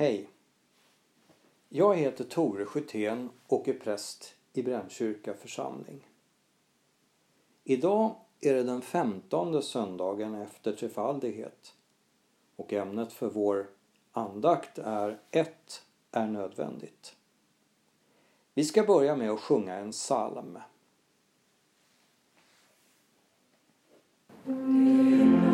Hej! Jag heter Tore Schytén och är präst i Brännkyrka församling. Idag är det den femtonde söndagen efter trefaldighet och ämnet för vår andakt är Ett är nödvändigt. Vi ska börja med att sjunga en psalm. Mm.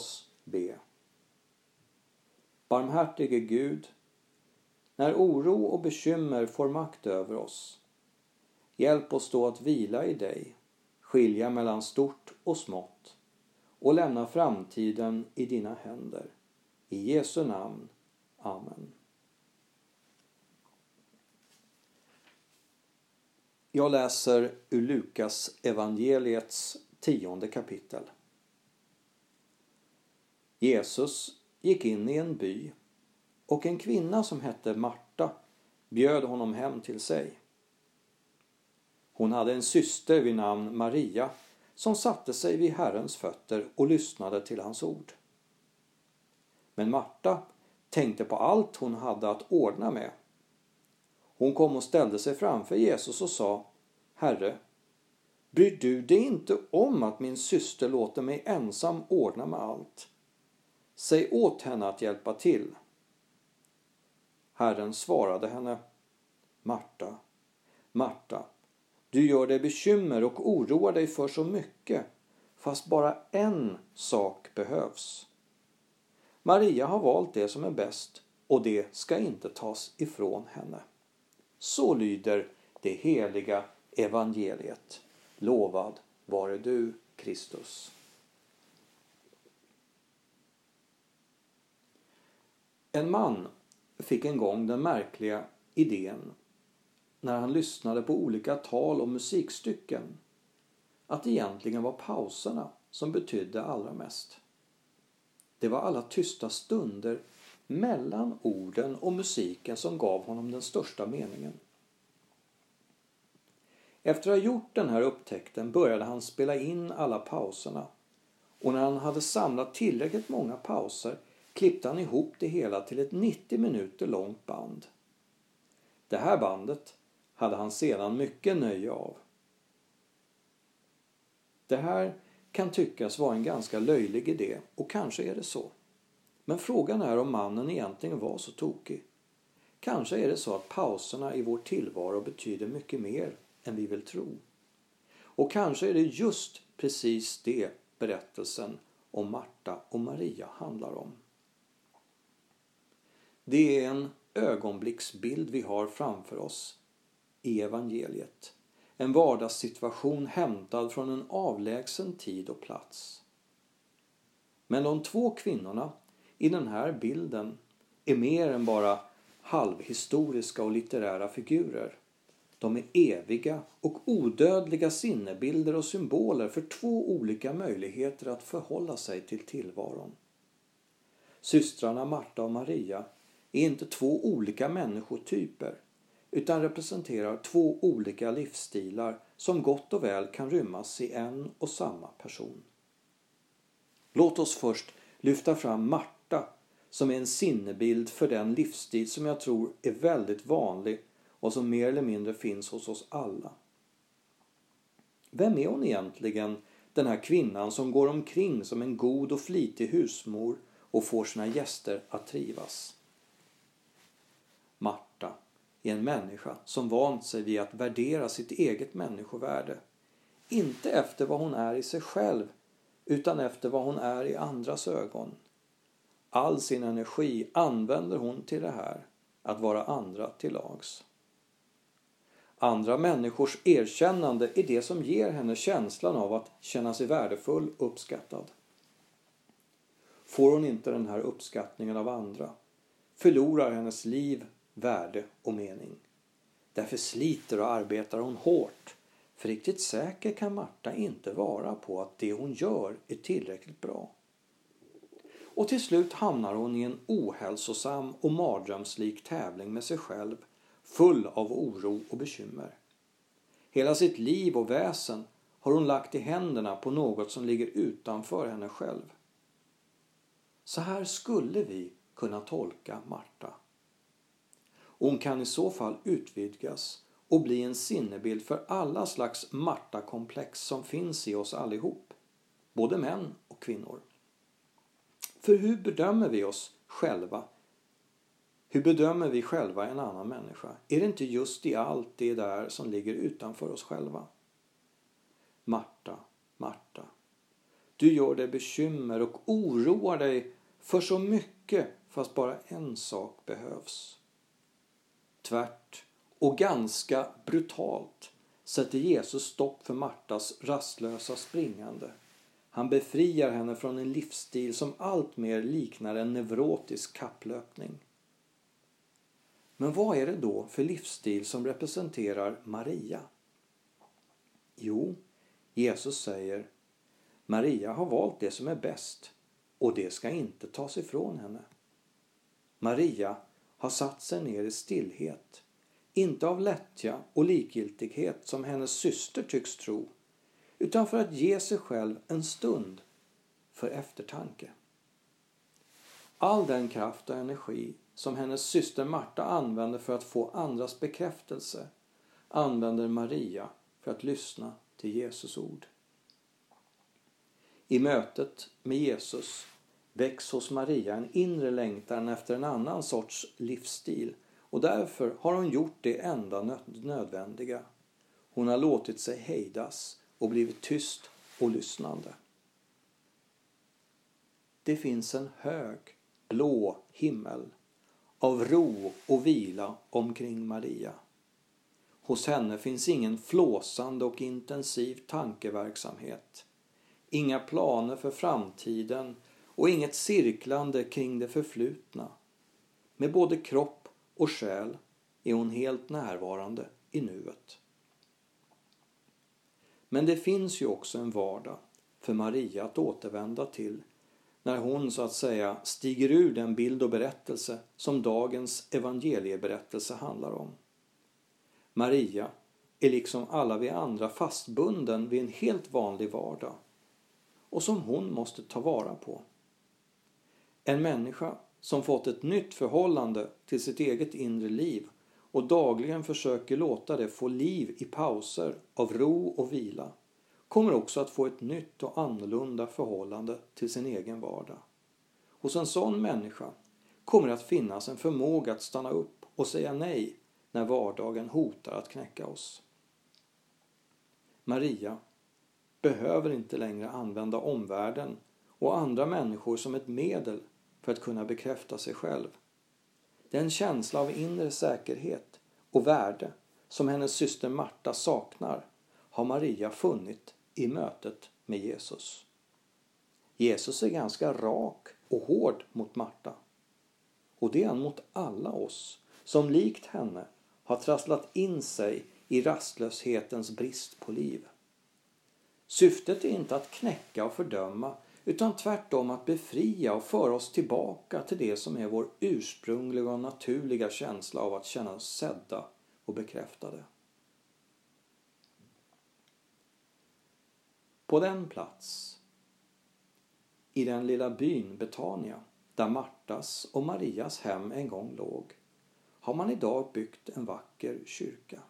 Oss be. Barmhärtige Gud, när oro och bekymmer får makt över oss, hjälp oss då att vila i dig, skilja mellan stort och smått och lämna framtiden i dina händer. I Jesu namn. Amen. Jag läser ur Lukas evangeliets tionde kapitel. Jesus gick in i en by och en kvinna som hette Marta bjöd honom hem till sig. Hon hade en syster vid namn Maria som satte sig vid Herrens fötter och lyssnade till hans ord. Men Marta tänkte på allt hon hade att ordna med. Hon kom och ställde sig framför Jesus och sa Herre, bryr du dig inte om att min syster låter mig ensam ordna med allt? Säg åt henne att hjälpa till. Herren svarade henne Marta, Marta, du gör dig bekymmer och oroar dig för så mycket, fast bara en sak behövs. Maria har valt det som är bäst och det ska inte tas ifrån henne. Så lyder det heliga evangeliet. Lovad vare du, Kristus. En man fick en gång den märkliga idén när han lyssnade på olika tal och musikstycken att det egentligen var pauserna som betydde allra mest. Det var alla tysta stunder mellan orden och musiken som gav honom den största meningen. Efter att ha gjort den här upptäckten började han spela in alla pauserna och när han hade samlat tillräckligt många pauser klippte han ihop det hela till ett 90 minuter långt band. Det här bandet hade han sedan mycket nöje av. Det här kan tyckas vara en ganska löjlig idé och kanske är det så. Men frågan är om mannen egentligen var så tokig. Kanske är det så att pauserna i vår tillvaro betyder mycket mer än vi vill tro. Och kanske är det just precis det berättelsen om Marta och Maria handlar om. Det är en ögonblicksbild vi har framför oss i evangeliet. en vardagssituation hämtad från en avlägsen tid och plats. Men de två kvinnorna i den här bilden är mer än bara halvhistoriska och litterära figurer. De är eviga och odödliga sinnebilder och symboler för två olika möjligheter att förhålla sig till tillvaron. Systrarna Marta och Maria är inte två olika människotyper utan representerar två olika livsstilar som gott och väl kan rymmas i en och samma person. Låt oss först lyfta fram Marta som är en sinnebild för den livsstil som jag tror är väldigt vanlig och som mer eller mindre finns hos oss alla. Vem är hon egentligen, den här kvinnan som går omkring som en god och flitig husmor och får sina gäster att trivas? I är en människa som vant sig vid att värdera sitt eget människovärde. Inte efter vad hon är i sig själv utan efter vad hon är i andras ögon. All sin energi använder hon till det här, att vara andra till lags. Andra människors erkännande är det som ger henne känslan av att känna sig värdefull och uppskattad. Får hon inte den här uppskattningen av andra förlorar hennes liv värde och mening. Därför sliter och arbetar hon hårt. För riktigt säker kan Marta inte vara på att det hon gör är tillräckligt bra. Och till slut hamnar hon i en ohälsosam och mardrömslik tävling med sig själv full av oro och bekymmer. Hela sitt liv och väsen har hon lagt i händerna på något som ligger utanför henne själv. Så här skulle vi kunna tolka Marta. Hon kan i så fall utvidgas och bli en sinnebild för alla slags Marta-komplex som finns i oss allihop, både män och kvinnor. För hur bedömer vi oss själva? Hur bedömer vi själva en annan människa? Är det inte just i allt det där som ligger utanför oss själva? Marta, Marta, du gör dig bekymmer och oroar dig för så mycket fast bara en sak behövs. Tvärt och ganska brutalt sätter Jesus stopp för Martas rastlösa springande. Han befriar henne från en livsstil som alltmer liknar en neurotisk kapplöpning. Men vad är det då för livsstil som representerar Maria? Jo, Jesus säger Maria har valt det som är bäst och det ska inte tas ifrån henne. Maria har satt sig ner i stillhet, inte av lättja och likgiltighet som hennes syster tycks tro, utan för att ge sig själv en stund för eftertanke. All den kraft och energi som hennes syster Marta använder för att få andras bekräftelse använder Maria för att lyssna till Jesus ord. I mötet med Jesus väcks hos Maria en inre längtan efter en annan sorts livsstil och därför har hon gjort det enda nödvändiga. Hon har låtit sig hejdas och blivit tyst och lyssnande. Det finns en hög, blå himmel av ro och vila omkring Maria. Hos henne finns ingen flåsande och intensiv tankeverksamhet. Inga planer för framtiden och inget cirklande kring det förflutna. Med både kropp och själ är hon helt närvarande i nuet. Men det finns ju också en vardag för Maria att återvända till när hon så att säga stiger ur den bild och berättelse som dagens evangelieberättelse handlar om. Maria är liksom alla vi andra fastbunden vid en helt vanlig vardag och som hon måste ta vara på. En människa som fått ett nytt förhållande till sitt eget inre liv och dagligen försöker låta det få liv i pauser av ro och vila kommer också att få ett nytt och annorlunda förhållande till sin egen vardag. Hos en sån människa kommer det att finnas en förmåga att stanna upp och säga nej när vardagen hotar att knäcka oss. Maria behöver inte längre använda omvärlden och andra människor som ett medel för att kunna bekräfta sig själv. Den känsla av inre säkerhet och värde som hennes syster Marta saknar har Maria funnit i mötet med Jesus. Jesus är ganska rak och hård mot Marta. Och det är han mot alla oss som likt henne har trasslat in sig i rastlöshetens brist på liv. Syftet är inte att knäcka och fördöma utan tvärtom att befria och föra oss tillbaka till det som är vår ursprungliga och naturliga känsla av att känna oss sedda och bekräftade. På den plats i den lilla byn Betania där Martas och Marias hem en gång låg har man idag byggt en vacker kyrka.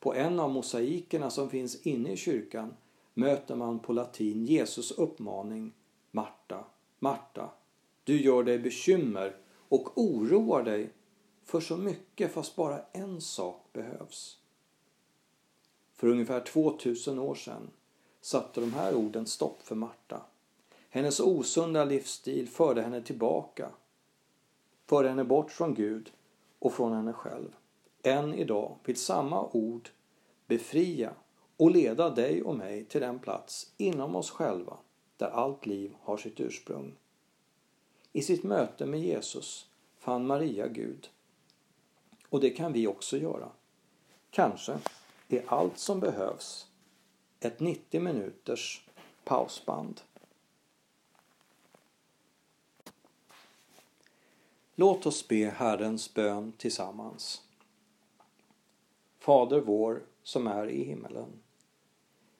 På en av mosaikerna som finns inne i kyrkan möter man på latin Jesus uppmaning Marta, Marta, du gör dig bekymmer och oroar dig för så mycket fast bara en sak behövs. För ungefär 2000 år sedan satte de här orden stopp för Marta. Hennes osunda livsstil förde henne tillbaka, förde henne bort från Gud och från henne själv. Än idag vill samma ord befria och leda dig och mig till den plats inom oss själva där allt liv har sitt ursprung. I sitt möte med Jesus fann Maria Gud. Och det kan vi också göra. Kanske är allt som behövs ett 90 minuters pausband. Låt oss be Herrens bön tillsammans. Fader vår som är i himmelen.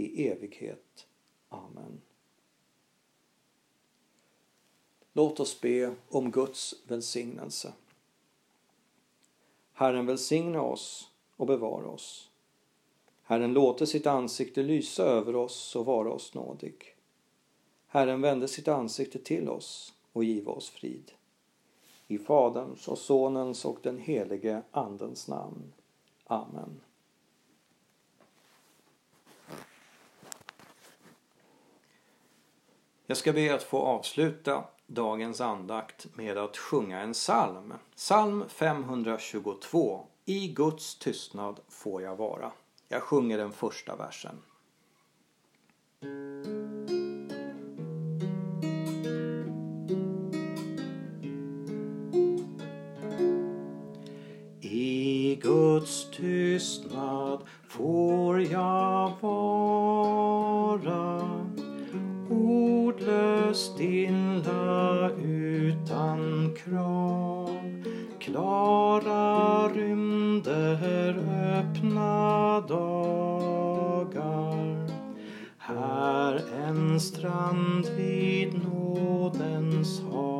i evighet. Amen. Låt oss be om Guds välsignelse. Herren välsigna oss och bevara oss. Herren låter sitt ansikte lysa över oss och vara oss nådig. Herren vände sitt ansikte till oss och giva oss frid. I Faderns och Sonens och den helige Andens namn. Amen. Jag ska be att få avsluta dagens andakt med att sjunga en psalm. Psalm 522. I Guds tystnad får jag vara. Jag sjunger den första versen. I Guds tystnad får jag vara ordlös, stilla, utan krav. Klara rymder, öppna dagar. Här en strand vid nådens hav.